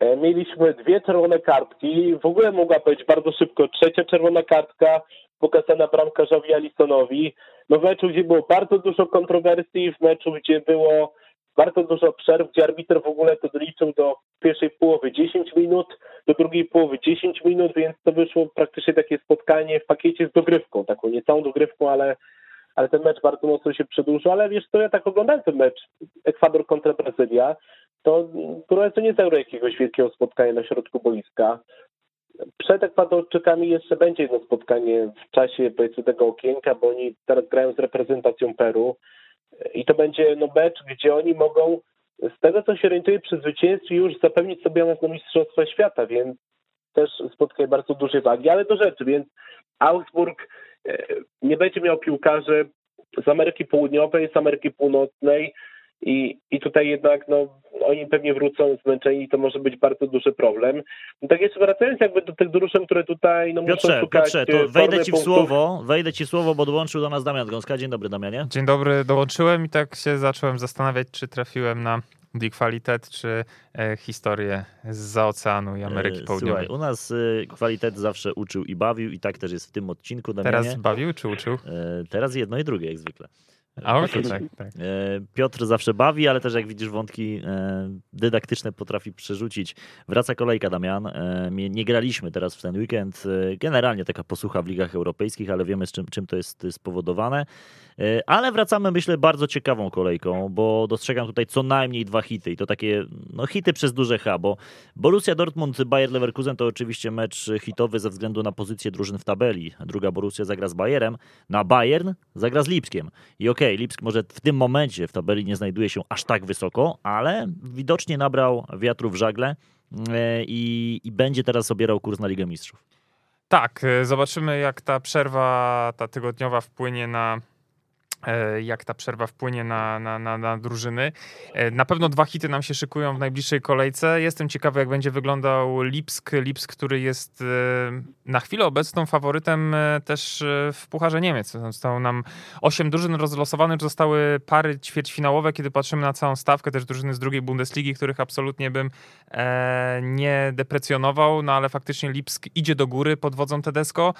e, mieliśmy dwie czerwone kartki, w ogóle mogła być bardzo szybko trzecia czerwona kartka pokazana bramkarzowi Alisonowi. No w meczu, gdzie było bardzo dużo kontrowersji, w meczu, gdzie było bardzo dużo przerw, gdzie arbiter w ogóle to doliczył do pierwszej połowy 10 minut, do drugiej połowy 10 minut, więc to wyszło praktycznie takie spotkanie w pakiecie z dogrywką, taką nie całą dogrywką, ale, ale ten mecz bardzo mocno się przedłużył, ale wiesz co, ja tak oglądałem ten mecz Ekwador kontra Brazylia, to to nie zagrał jakiegoś wielkiego spotkania na środku boiska. Przed Ekwadorczykami jeszcze będzie jedno spotkanie w czasie powiedzmy tego okienka, bo oni teraz grają z reprezentacją Peru i to będzie no mecz, gdzie oni mogą z tego, co się orientuje przy zwycięstwie, już zapewnić sobie awans na Mistrzostwa Świata, więc też spotkanie bardzo dużej wagi, ale do rzeczy, więc Augsburg e, nie będzie miał piłkarzy z Ameryki Południowej, z Ameryki Północnej, i, I tutaj jednak no, oni pewnie wrócą zmęczeni i to może być bardzo duży problem. No tak jeszcze wracając jakby do tych drużyn, które tutaj no, Piotrze, muszą szukać Piotrze, to wejdę ci w słowo, wejdę ci w słowo, bo dołączył do nas Damian Gąska. Dzień dobry Damianie. Dzień dobry, dołączyłem i tak się zacząłem zastanawiać, czy trafiłem na Die Qualitet, czy e, historię z oceanu i Ameryki e, Południowej. Słuchaj, u nas e, Qualitet zawsze uczył i bawił i tak też jest w tym odcinku. Damianie. Teraz bawił czy uczył? E, teraz jedno i drugie, jak zwykle. A okay, tak, tak. E, Piotr zawsze bawi, ale też jak widzisz wątki e, dydaktyczne potrafi przerzucić. Wraca kolejka Damian. E, nie graliśmy teraz w ten weekend. Generalnie taka posłucha w ligach europejskich, ale wiemy z czym, czym to jest spowodowane. Ale wracamy, myślę, bardzo ciekawą kolejką, bo dostrzegam tutaj co najmniej dwa hity i to takie no, hity przez duże H, bo Borussia Dortmund, Bayer Leverkusen to oczywiście mecz hitowy ze względu na pozycję drużyn w tabeli. Druga Borussia zagra z Bayerem, na Bayern zagra z Lipskiem. I okej, okay, Lipsk może w tym momencie w tabeli nie znajduje się aż tak wysoko, ale widocznie nabrał wiatru w żagle e, i, i będzie teraz obierał kurs na Ligę Mistrzów. Tak, e, zobaczymy jak ta przerwa, ta tygodniowa wpłynie na jak ta przerwa wpłynie na, na, na, na, drużyny. E, na pewno dwa hity nam się szykują w najbliższej kolejce. Jestem ciekawy, jak będzie wyglądał Lipsk. Lipsk, który jest e, na chwilę obecną faworytem też w Pucharze Niemiec. Zostało nam osiem drużyn rozlosowanych, zostały pary ćwierćfinałowe, kiedy patrzymy na całą stawkę, też drużyny z drugiej Bundesligi, których absolutnie bym nie deprecjonował, no ale faktycznie Lipsk idzie do góry pod wodzą Tedesco.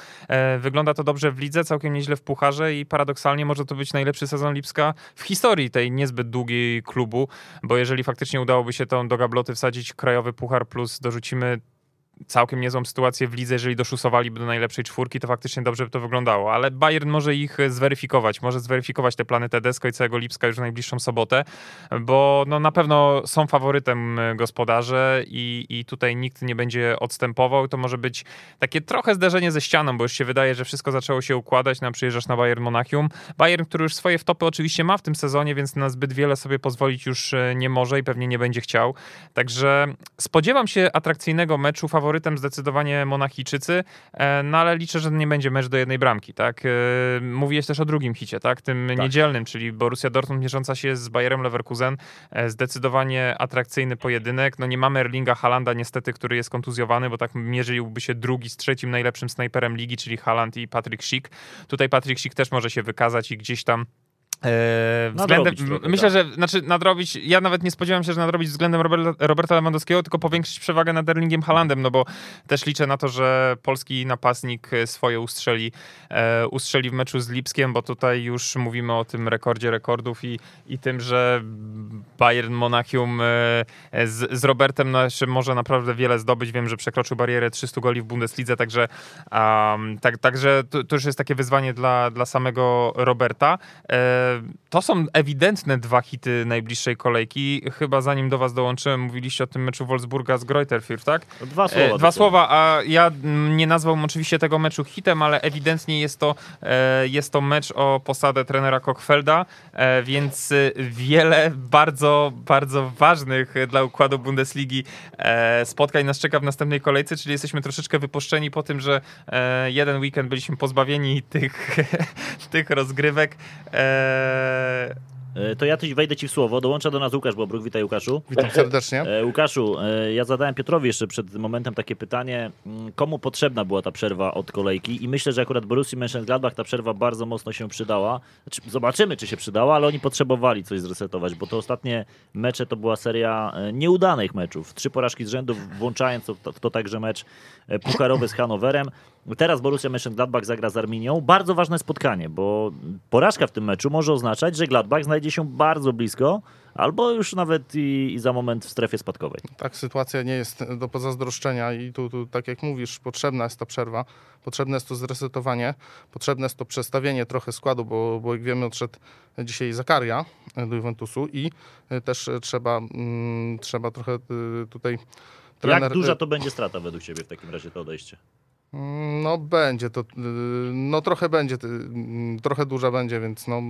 Wygląda to dobrze w lidze, całkiem nieźle w Pucharze i paradoksalnie może to być najlepszy sezon Lipska w historii tej niezbyt długiej klubu, bo jeżeli faktycznie udałoby się tą do gabloty wsadzić krajowy puchar plus dorzucimy całkiem niezłą sytuację w lidze, jeżeli doszusowaliby do najlepszej czwórki, to faktycznie dobrze by to wyglądało, ale Bayern może ich zweryfikować, może zweryfikować te plany Tedesco i całego Lipska już w najbliższą sobotę, bo no, na pewno są faworytem gospodarze i, i tutaj nikt nie będzie odstępował, to może być takie trochę zderzenie ze ścianą, bo już się wydaje, że wszystko zaczęło się układać, na przyjeżdżasz na Bayern Monachium. Bayern, który już swoje wtopy oczywiście ma w tym sezonie, więc na zbyt wiele sobie pozwolić już e, nie może i pewnie nie będzie chciał, także spodziewam się atrakcyjnego meczu faworytem faworytem zdecydowanie Monachijczycy, e, no ale liczę, że nie będzie mecz do jednej bramki, tak? E, mówiłeś też o drugim hicie, tak? Tym Tak. niedzielnym, czyli Borussia Dortmund mierząca się z Bayerem Leverkusen. E, Zdecydowanie atrakcyjny pojedynek. No nie mamy Erlinga Halanda niestety, który jest kontuzjowany, bo tak mierzyłby się drugi z trzecim najlepszym snajperem ligi, czyli Haland i Patrick Schick. Tutaj Patrick Schick też może się wykazać i gdzieś tam E, względem, Nadrobić myślę, tak. że znaczy nadrobić, ja nawet nie spodziewałem się, że nadrobić względem Roberta, Roberta Lewandowskiego, tylko powiększyć przewagę nad Erlingiem Halandem, no bo też liczę na to, że polski napastnik swoje ustrzeli, e, ustrzeli w meczu z Lipskiem, bo tutaj już mówimy o tym rekordzie rekordów i, i tym, że Bayern Monachium e, z, z Robertem no, może naprawdę wiele zdobyć. Wiem, że przekroczył barierę 300 goli w Bundeslidze, także, um, tak, także to, to już jest takie wyzwanie dla, dla samego Roberta. E, to są ewidentne dwa hity najbliższej kolejki. Chyba zanim do was dołączyłem, mówiliście o tym meczu Wolfsburga z Greuterfurt, tak? Dwa słowa. E, dwa słowa, a ja mm, nie nazwałbym oczywiście tego meczu hitem, ale ewidentnie jest to, e, jest to mecz o posadę trenera Kochfelda, e, więc wiele bardzo, bardzo ważnych dla układu Bundesligi spotkań nas czeka w następnej kolejce, czyli jesteśmy troszeczkę wypuszczeni po tym, że jeden weekend byliśmy pozbawieni tych, tych rozgrywek. E, To ja też wejdę ci w słowo. Dołącza do nas Łukasz Bobruk. Witaj Łukaszu. Witam serdecznie. E, Łukaszu, e, ja zadałem Piotrowi jeszcze przed momentem takie pytanie, mm, komu potrzebna była ta przerwa od kolejki i myślę, że akurat Borussii Mönchengladbach ta przerwa bardzo mocno się przydała. Znaczy, zobaczymy, czy się przydała, ale oni potrzebowali coś zresetować, bo to ostatnie mecze to była seria nieudanych meczów. Trzy porażki z rzędu, włączając w to, w to także mecz pucharowy z Hanowerem. Teraz Borussia Mönchengladbach zagra z Arminią. Bardzo ważne spotkanie, bo porażka w tym meczu może oznaczać, że Gladbach znajdzie się bardzo blisko, albo już nawet i, i za moment w strefie spadkowej. Tak, sytuacja nie jest do pozazdroszczenia i tu, tu, tak jak mówisz, potrzebna jest ta przerwa, potrzebne jest to zresetowanie, potrzebne jest to przestawienie trochę składu, bo, bo jak wiemy odszedł dzisiaj Zakaria do Juventusu i y, też y, trzeba, mm, trzeba trochę y, tutaj trener... Jak duża to będzie strata według Ciebie w takim razie to odejście? No będzie to, y, no trochę będzie, y, trochę duża będzie, więc no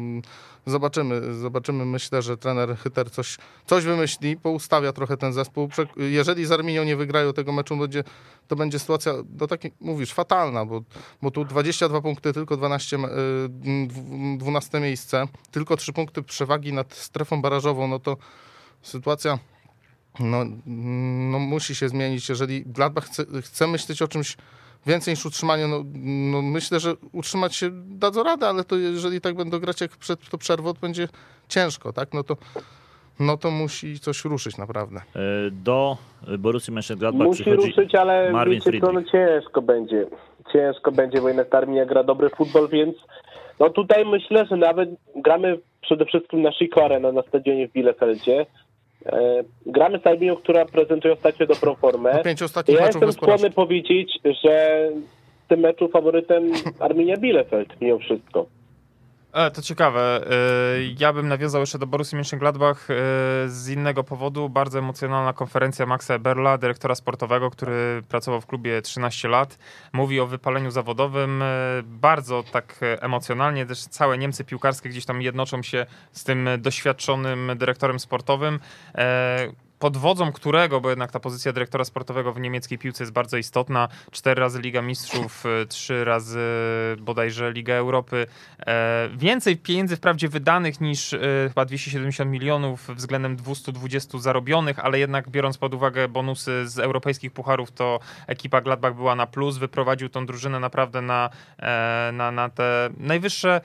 zobaczymy, zobaczymy. Myślę, że trener Hyter coś, coś wymyśli, poustawia trochę ten zespół. Jeżeli z Arminią nie wygrają tego meczu, będzie, to będzie sytuacja, no tak jak mówisz, fatalna, bo, bo tu 22 punkty, tylko 12, me- y, dw- 12 miejsce, tylko 3 punkty przewagi nad strefą barażową, no to sytuacja no, no musi się zmienić. Jeżeli Gladbach chce, chce myśleć o czymś więcej niż utrzymanie, no, no myślę, że utrzymać się dadzą radę, ale to jeżeli tak będą grać jak przed to przerwą, to będzie ciężko, tak? No to, no to musi coś ruszyć naprawdę. E, Do Borussii Mönchengladbach Musi przychodzi... ruszyć, ale Marvin wiecie co, no ciężko będzie. Ciężko będzie, bo jednak Arminia gra dobry futbol, więc no tutaj myślę, że nawet gramy przede wszystkim na Arena na stadionie w Bielefeldzie. E, gramy z Arminią, która prezentuje ostatnio dobrą formę. Po pięciu ostatnich Ja jestem skłonny powiedzieć, że w tym meczu faworytem Arminia Bielefeld mimo wszystko. E, to ciekawe. E, Ja bym nawiązał jeszcze do Borussii Mönchengladbach e, z innego powodu. Bardzo emocjonalna konferencja Maxa Eberla, dyrektora sportowego, który pracował w klubie 13 lat. Mówi o wypaleniu zawodowym e, bardzo tak e, emocjonalnie. Też całe Niemcy piłkarskie gdzieś tam jednoczą się z tym doświadczonym dyrektorem sportowym. Pod wodzą którego, bo jednak ta pozycja dyrektora sportowego w niemieckiej piłce jest bardzo istotna. Cztery razy Liga Mistrzów, e, trzy razy bodajże Liga Europy. E, Więcej pieniędzy wprawdzie wydanych niż e, chyba 270 milionów względem 220 zarobionych, ale jednak biorąc pod uwagę bonusy z europejskich pucharów, to ekipa Gladbach była na plus. Wyprowadził tą drużynę naprawdę na, na, na te najwyższe,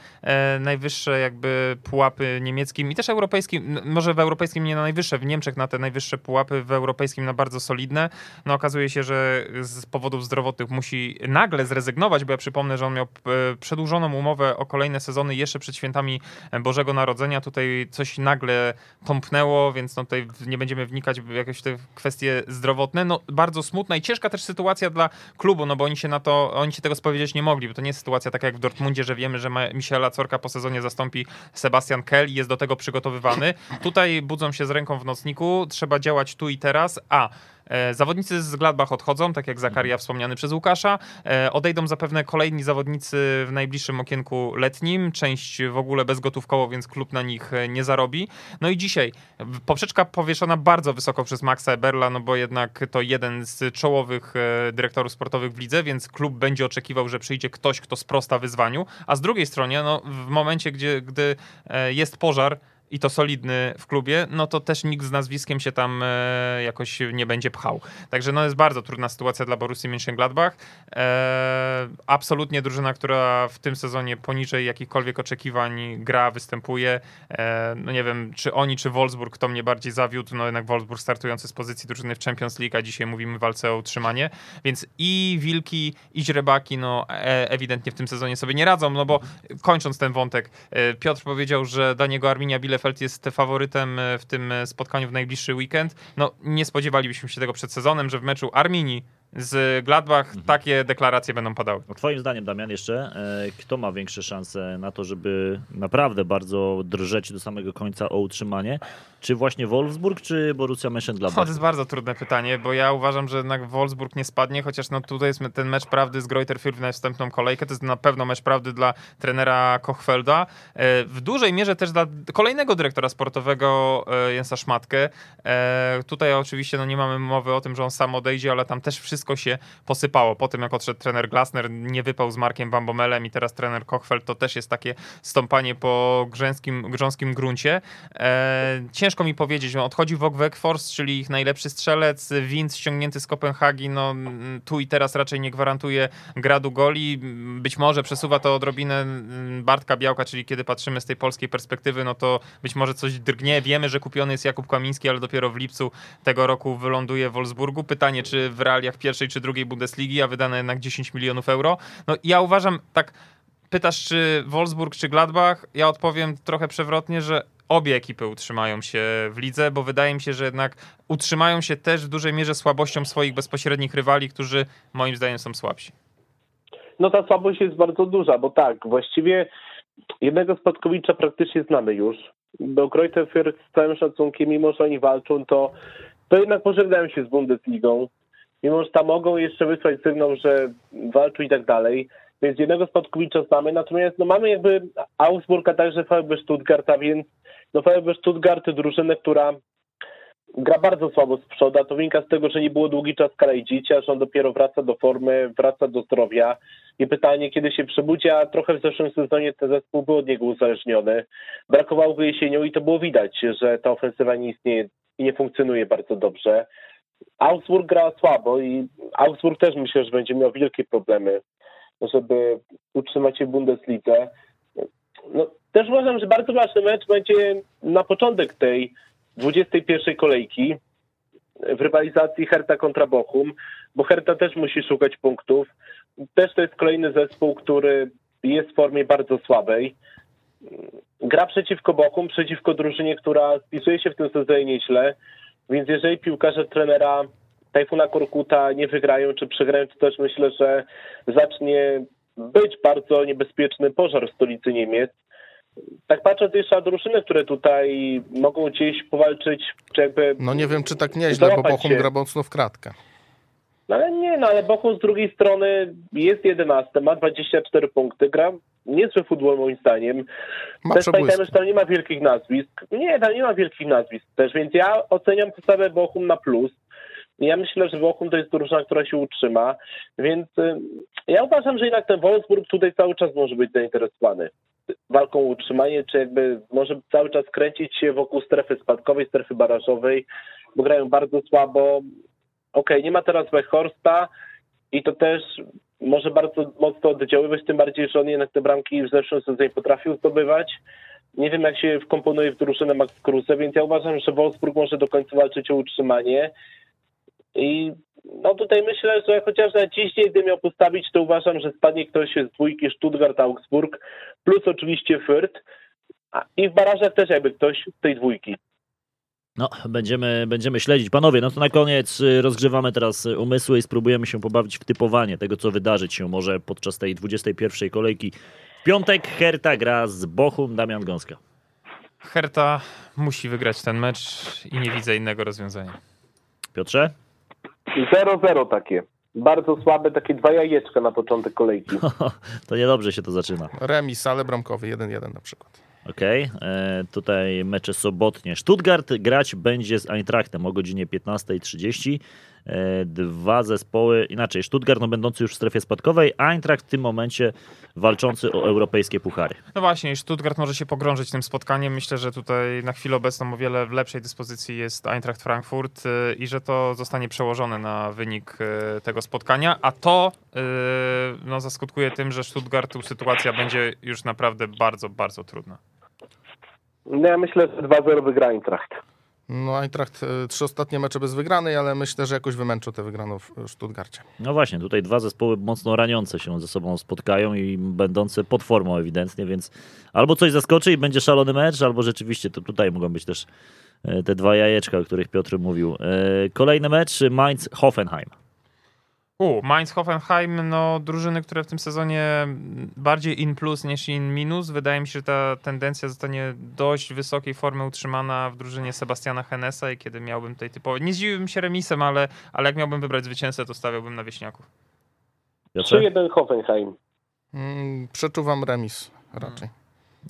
najwyższe jakby pułapy niemieckim i też europejskim, może w europejskim nie na najwyższe, w Niemczech na te najwyższe pułapy, w europejskim na bardzo solidne. No okazuje się, że z powodów zdrowotnych musi nagle zrezygnować, bo ja przypomnę, że on miał e, przedłużoną umowę o kolejne sezony jeszcze przed świętami Bożego Narodzenia. Tutaj coś nagle tąpnęło, więc no tutaj nie będziemy wnikać w jakieś te kwestie zdrowotne. No bardzo smutna i ciężka też sytuacja dla klubu, no bo oni się na to, oni się tego spowiedzieć nie mogli, bo to nie jest sytuacja taka jak w Dortmundzie, że wiemy, że Michela Corka po sezonie zastąpi Sebastian Kell i jest do tego przygotowywany. Tutaj budzą się z ręką w nocniku, trzeba trzeba działać tu i teraz, a E, zawodnicy z Gladbach odchodzą, tak jak Zakaria mhm. wspomniany przez Łukasza. E, odejdą zapewne kolejni zawodnicy w najbliższym okienku letnim. Część w ogóle bezgotówkowo, więc klub na nich e, nie zarobi. No i dzisiaj poprzeczka powieszona bardzo wysoko przez Maxa Eberla, no bo jednak to jeden z czołowych dyrektorów sportowych w lidze, więc klub będzie oczekiwał, że przyjdzie ktoś, kto sprosta wyzwaniu. A z drugiej strony, no, w momencie, gdzie, gdy jest pożar, i to solidny w klubie, no to też nikt z nazwiskiem się tam e, jakoś nie będzie pchał. Także no jest bardzo trudna sytuacja dla Borussii Mönchengladbach. E, absolutnie drużyna, która w tym sezonie poniżej jakichkolwiek oczekiwań gra, występuje. E, no nie wiem, czy oni, czy Wolfsburg, kto mnie bardziej zawiódł, no jednak Wolfsburg startujący z pozycji drużyny w Champions League, a dzisiaj mówimy walce o utrzymanie, więc i Wilki, i Źrebaki, no e, ewidentnie w tym sezonie sobie nie radzą, no bo kończąc ten wątek, e, Piotr powiedział, że dla niego Arminia Bile Bielefeld jest faworytem e, w tym e, spotkaniu w najbliższy weekend. No nie spodziewalibyśmy się tego przed sezonem, że w meczu Arminii z Gladbach mhm. takie deklaracje będą padały. No, twoim zdaniem, Damian, jeszcze e, kto ma większe szanse na to, żeby naprawdę bardzo drżeć do samego końca o utrzymanie? Czy właśnie Wolfsburg, czy Borussia Mönchengladbach? To jest bardzo trudne pytanie, bo ja uważam, że jednak Wolfsburg nie spadnie, chociaż no tutaj jest ten mecz prawdy z Greuther Fürth na wstępną kolejkę. To jest na pewno mecz prawdy dla trenera Kochfelda. E, w dużej mierze też dla kolejnego dyrektora sportowego e, Jensa Szmatkę. Tutaj oczywiście no nie mamy mowy o tym, że on sam odejdzie, ale tam też wszystko wszystko się posypało. Po tym, jak odszedł trener Glasner, nie wypał z Markiem Bambomelem i teraz trener Kochfeld, to też jest takie stąpanie po grząskim, grząskim gruncie. E, ciężko mi powiedzieć, on odchodzi Wok Weghorst, czyli ich najlepszy strzelec, Winc ściągnięty z Kopenhagi, no tu i teraz raczej nie gwarantuje gradu goli. Być może przesuwa to odrobinę Bartka Białka, czyli kiedy patrzymy z tej polskiej perspektywy, no to być może coś drgnie. Wiemy, że kupiony jest Jakub Kamiński, ale dopiero w lipcu tego roku wyląduje w Wolfsburgu. Pytanie, czy w realiach pierwszej czy drugiej Bundesligi, a wydane jednak 10 milionów euro. No ja uważam, tak pytasz, czy Wolfsburg, czy Gladbach, ja odpowiem trochę przewrotnie, że obie ekipy utrzymają się w lidze, bo wydaje mi się, że jednak utrzymają się też w dużej mierze słabością swoich bezpośrednich rywali, którzy moim zdaniem są słabsi. No ta słabość jest bardzo duża, bo tak, właściwie jednego Spadkowicza praktycznie znamy już, bo Greuther z całym szacunkiem, mimo że oni walczą, to, to jednak pożegnają się z Bundesligą mimo że tam mogą jeszcze wysłać sygnał, że walczą i tak dalej. Więc jednego Spadkowicza znamy, natomiast no mamy jakby Augsburg, a także VfB Stuttgart, a więc no VfB Stuttgart drużynę, która gra bardzo słabo z przodu, to wynika z tego, że nie było długi czas Karajdzicia, że on dopiero wraca do formy, wraca do zdrowia. I pytanie, kiedy się przebudzi, a trochę w zeszłym sezonie ten zespół był od niego uzależniony. Brakowało go jesienią i to było widać, że ta ofensywa nie istnieje i nie funkcjonuje bardzo dobrze. Augsburg gra słabo i Augsburg też myślę, że będzie miał wielkie problemy, żeby utrzymać się w Bundeslidze. No, też uważam, że bardzo ważny mecz będzie na początek tej 21 kolejki w rywalizacji Herta kontra Bochum, bo Herta też musi szukać punktów. Też to jest kolejny zespół, który jest w formie bardzo słabej. Gra przeciwko Bochum, przeciwko drużynie, która spisuje się w tym sezonie nieźle. Więc jeżeli piłkarze trenera Tajfuna Korkuta nie wygrają czy przegrają, to też myślę, że zacznie być bardzo niebezpieczny pożar w stolicy Niemiec. Tak patrząc jeszcze na drużyny, które tutaj mogą gdzieś powalczyć, czy jakby... No nie wiem, czy tak nieźle, bo Bochum gra mocno w kratkę. No ale nie, no ale Bochum z drugiej strony jest 11, ma 24 punkty, gra niezły futbol moim zdaniem. Ma też pamiętajmy, że tam nie ma wielkich nazwisk. Nie, tam nie ma wielkich nazwisk też, więc ja oceniam postawę Bochum na plus. Ja myślę, że Bochum to jest drużyna, która się utrzyma, więc y, ja uważam, że jednak ten Wolfsburg tutaj cały czas może być zainteresowany walką o utrzymanie, czy jakby może cały czas kręcić się wokół strefy spadkowej, strefy barażowej, bo grają bardzo słabo. Okej, okay, nie ma teraz Wechhorsta i to też może bardzo mocno oddziaływać, tym bardziej, że on jednak te bramki w zeszłym sezonie potrafił zdobywać. Nie wiem, jak się wkomponuje w drużynę Max Kruse, więc ja uważam, że Wolfsburg może do końca walczyć o utrzymanie. I no tutaj myślę, że chociaż na ciśnienie, gdy miał postawić, to uważam, że spadnie ktoś z dwójki Stuttgart-Augsburg, plus oczywiście Fürth. I w barażach też jakby ktoś z tej dwójki. No, będziemy, będziemy śledzić. Panowie, no to na koniec y, rozgrzewamy teraz umysły i spróbujemy się pobawić w typowanie tego, co wydarzyć się może podczas tej 21 kolejki. W piątek Herta gra z Bochum, Damian Gąska. Herta musi wygrać ten mecz i nie widzę innego rozwiązania. Piotrze? 0-0 takie. Bardzo słabe, takie dwa jajeczka na początek kolejki. to niedobrze się to zaczyna. Remis, ale bramkowy 1-1 na przykład. Okej, e, tutaj mecze sobotnie. Stuttgart grać będzie z Eintrachtem o godzinie 15.30. E, dwa zespoły, inaczej, Stuttgart no, będący już w strefie spadkowej, Eintracht w tym momencie walczący o europejskie puchary. No właśnie, Stuttgart może się pogrążyć tym spotkaniem. Myślę, że tutaj na chwilę obecną o wiele w lepszej dyspozycji jest Eintracht Frankfurt y, i że to zostanie przełożone na wynik tego spotkania, a to no, zaskutkuje tym, że Stuttgartu sytuacja będzie już naprawdę bardzo, bardzo trudna. No ja myślę, że 2-0 wygra Eintracht. No Eintracht e, trzy ostatnie mecze bez wygranej, ale myślę, że jakoś wymęczą tę wygraną w Stuttgarcie. No właśnie, tutaj dwa zespoły mocno raniące się ze sobą spotkają i będące pod formą ewidentnie, więc albo coś zaskoczy i będzie szalony mecz, albo rzeczywiście to tutaj mogą być też e, te dwa jajeczka, o których Piotr mówił. E, Kolejny mecz Mainz-Hoffenheim. U, Mainz Hoffenheim, no drużyny, które w tym sezonie bardziej in plus niż in minus. Wydaje mi się, że ta tendencja zostanie dość wysokiej formy utrzymana w drużynie Sebastiana Henesa i kiedy miałbym tutaj typowo... Nie zdziwiłbym się remisem, ale, ale jak miałbym wybrać zwycięzcę, to stawiałbym na Wieśniaków. Piotrze? 3-1 Hoffenheim. Mm, przeczuwam remis raczej.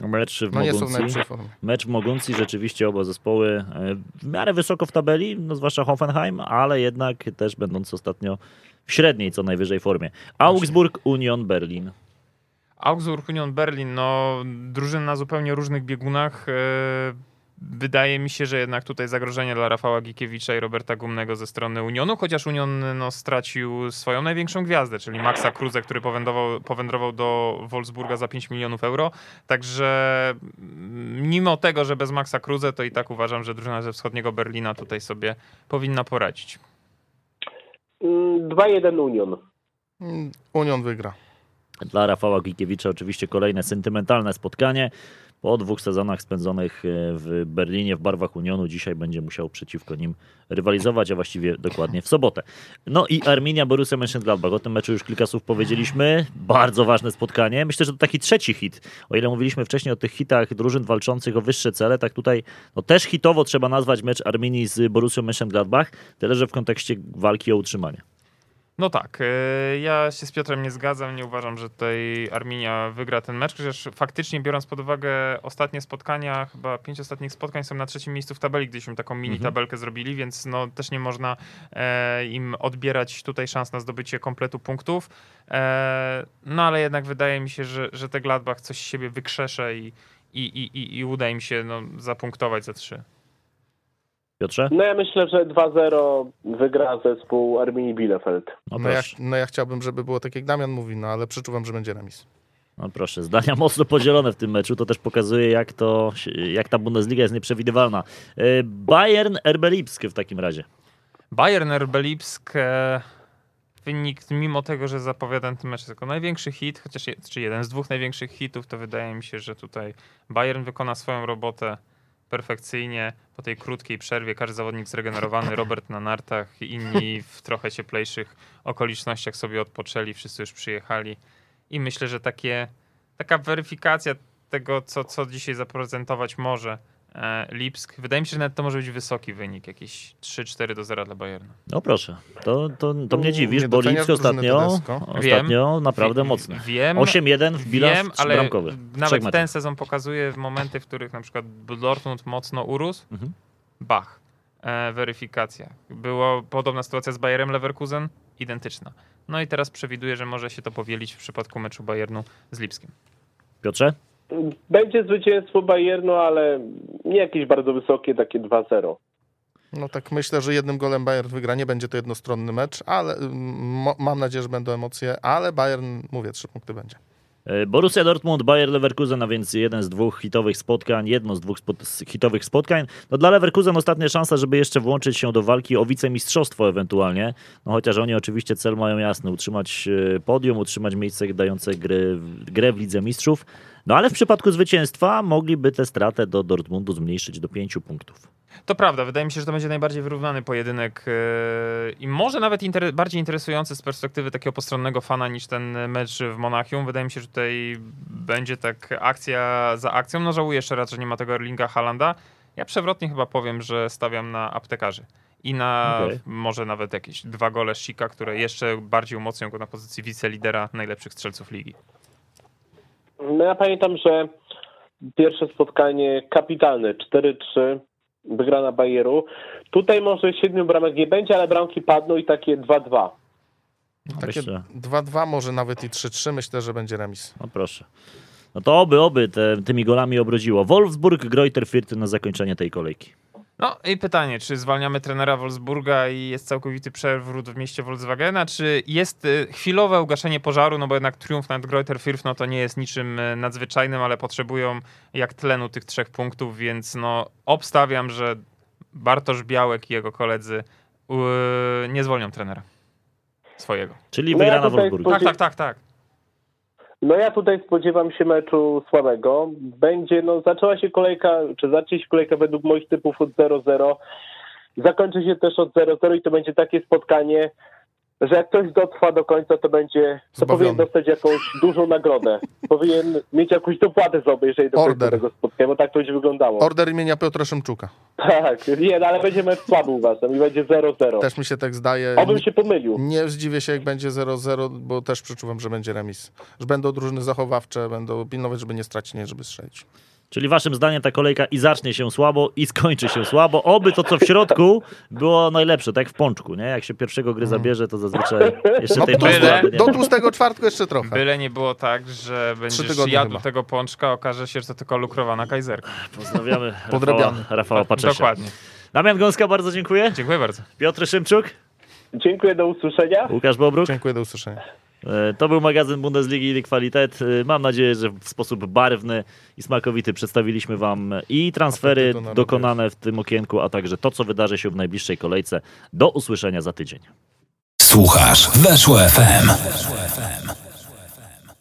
Mecz w No nie są w Moguncji. Mecz w Moguncji rzeczywiście oba zespoły e, w miarę wysoko w tabeli, no zwłaszcza Hoffenheim, ale jednak też będąc ostatnio w średniej co najwyżej formie. Augsburg, Union Berlin. Augsburg, Union Berlin, no drużyny na zupełnie różnych biegunach. e, Wydaje mi się, że jednak tutaj zagrożenie dla Rafała Gikiewicza i Roberta Gumnego ze strony Unionu, chociaż Union no, stracił swoją największą gwiazdę, czyli Maxa Kruzę, który powędrował, powędrował do Wolfsburga za 5 milionów euro. Także mm, mimo tego, że bez Maxa Kruzę, to i tak uważam, że drużyna ze wschodniego Berlina tutaj sobie powinna poradzić. Mm, 2-1 Union. Union wygra. Dla Rafała Gikiewicza oczywiście kolejne sentymentalne spotkanie. Po dwóch sezonach spędzonych e, w Berlinie w barwach Unionu dzisiaj będzie musiał przeciwko nim rywalizować, a właściwie dokładnie w sobotę. No i Arminia Borussia Mönchengladbach. O tym meczu już kilka słów powiedzieliśmy. Bardzo ważne spotkanie. Myślę, że to taki trzeci hit. O ile mówiliśmy wcześniej o tych hitach drużyn walczących o wyższe cele, tak tutaj no, też hitowo trzeba nazwać mecz Arminii z Borussią Mönchengladbach, tyle że w kontekście walki o utrzymanie. No tak, e, ja się z Piotrem nie zgadzam, nie uważam, że tutaj Arminia wygra ten mecz, chociaż faktycznie biorąc pod uwagę ostatnie spotkania, chyba pięć ostatnich spotkań są na trzecim miejscu w tabeli, gdyśmy taką mini Mhm. tabelkę zrobili, więc no też nie można e, im odbierać tutaj szans na zdobycie kompletu punktów. E, no ale jednak wydaje mi się, że, że te Gladbach coś z siebie wykrzesze i, i, i, i, i uda im się no, zapunktować za trzy. Piotrze? No ja myślę, że 2-0 wygra zespół Arminii Bielefeld. No No ja, no ja chciałbym, żeby było tak jak Damian mówi, no ale przeczuwam, że będzie remis. No proszę, zdania mocno podzielone w tym meczu. To też pokazuje, jak, to, jak ta Bundesliga jest nieprzewidywalna. E, Bayern RB Lipsk w takim razie. Bayern RB Lipsk e, wynik, mimo tego, że zapowiadam ten mecz jako największy hit, chociaż czy jeden z dwóch największych hitów, to wydaje mi się, że tutaj Bayern wykona swoją robotę perfekcyjnie. Po tej krótkiej przerwie każdy zawodnik zregenerowany, Robert na nartach, inni w trochę cieplejszych okolicznościach sobie odpoczęli, wszyscy już przyjechali. I myślę, że takie, taka weryfikacja tego, co, co dzisiaj zaprezentować może Lipsk. Wydaje mi się, że nawet to może być wysoki wynik, jakieś 3-4 do 0 dla Bayernu. No proszę, to, to, to mnie dziwisz, Nie bo Lipsk ostatnio, ostatnio naprawdę Wie- mocny. Wiem, 8-1 w bilans wiem, ale bramkowy. nawet ten sezon pokazuje w momenty, w których na przykład Dortmund mocno urósł, Mhm. bach, e, weryfikacja. Była podobna sytuacja z Bayerem Leverkusen, identyczna. No i teraz przewiduję, że może się to powielić w przypadku meczu Bayernu z Lipskiem. Piotrze? Będzie zwycięstwo Bayernu, ale nie jakieś bardzo wysokie, takie 2-0. No tak myślę, że jednym golem Bayern wygra. Nie będzie to jednostronny mecz, ale mam nadzieję, że będą emocje, ale Bayern, mówię, trzy punkty będzie. E, Borussia Dortmund, Bayer Leverkusen, a więc jeden z dwóch hitowych spotkań, jedno z dwóch hitowych spotkań. No dla Leverkusen ostatnia szansa, żeby jeszcze włączyć się do walki o wicemistrzostwo ewentualnie. No chociaż oni oczywiście cel mają jasny, utrzymać e, podium, utrzymać miejsce dające gry, grę w Lidze Mistrzów. No ale w przypadku zwycięstwa mogliby tę stratę do Dortmundu zmniejszyć do pięciu punktów. To prawda, wydaje mi się, że to będzie najbardziej wyrównany pojedynek yy, i może nawet inter bardziej interesujący z perspektywy takiego postronnego fana niż ten mecz w Monachium. Wydaje mi się, że tutaj będzie tak akcja za akcją. No żałuję jeszcze raz, że nie ma tego Erlinga Halanda. Ja przewrotnie chyba powiem, że stawiam na aptekarzy. I na Okej. może nawet jakieś dwa gole Sika, które jeszcze bardziej umocnią go na pozycji wicelidera najlepszych strzelców ligi. No ja pamiętam, że pierwsze spotkanie kapitalne 4-3 wygrana Bayeru. Tutaj może siedmiu bramek nie będzie, ale bramki padną i takie 2-2. Takie Jeszcze. 2-2, może nawet i 3-3, myślę, że będzie remis. No proszę. No to oby, oby te, tymi golami obrodziło. Wolfsburg, Greuther Fürth na zakończenie tej kolejki. No i pytanie, czy zwalniamy trenera Wolfsburga i jest całkowity przewrót w mieście Volkswagena, czy jest y, chwilowe ugaszenie pożaru, no bo jednak triumf nad Greuther Fürth no to nie jest niczym y, nadzwyczajnym, ale potrzebują jak tlenu tych trzech punktów, więc no obstawiam, że Bartosz Białek i jego koledzy y, nie zwolnią trenera swojego. Czyli No ja wygrana tutaj Wolfsburga. Tak, tak, tak, tak. No ja tutaj spodziewam się meczu słabego. Będzie, no zaczęła się kolejka, czy zacznie się kolejka według moich typów od 0-0. Zakończy się też od 0-0 i to będzie takie spotkanie, że jak ktoś dotrwa do końca, to będzie, to Zbawiony. powinien dostać jakąś dużą nagrodę. powinien mieć jakąś dopłatę za obejrzenie do tego spotkania, bo tak to będzie wyglądało. Order imienia Piotra Szymczuka. Tak, nie, no, ale będzie mecz słaby i będzie 0-0. Też mi się tak zdaje. Obym się pomylił. Nie zdziwię się, jak będzie 0-0, bo też przeczuwam, że będzie remis. Że będą drużyny zachowawcze, będą pilnować, żeby nie stracić, nie żeby strzelić. Czyli waszym zdaniem ta kolejka i zacznie się słabo, i skończy się słabo. Oby to, co w środku, było najlepsze, tak jak w pączku, nie? Jak się pierwszego gry zabierze, to zazwyczaj jeszcze No tej masła nie do tłustego czwartku jeszcze trochę. Byle nie było tak, że będziesz jadł chyba. tego pączka, okaże się, że to tylko lukrowana kajzerka. Pozdrawiamy Rafała. Rafała Paczesia. Dokładnie. Damian Gąska, bardzo dziękuję. Dziękuję bardzo. Piotr Szymczuk, Dziękuję, do usłyszenia. Łukasz Bobruk. Dziękuję, do usłyszenia. E, To był magazyn Bundesligi i Qualitet. E, Mam nadzieję, że w sposób barwny i smakowity przedstawiliśmy Wam i transfery dokonane w tym okienku, a także to, co wydarzy się w najbliższej kolejce. Do usłyszenia za tydzień. Słuchasz Weszło FM.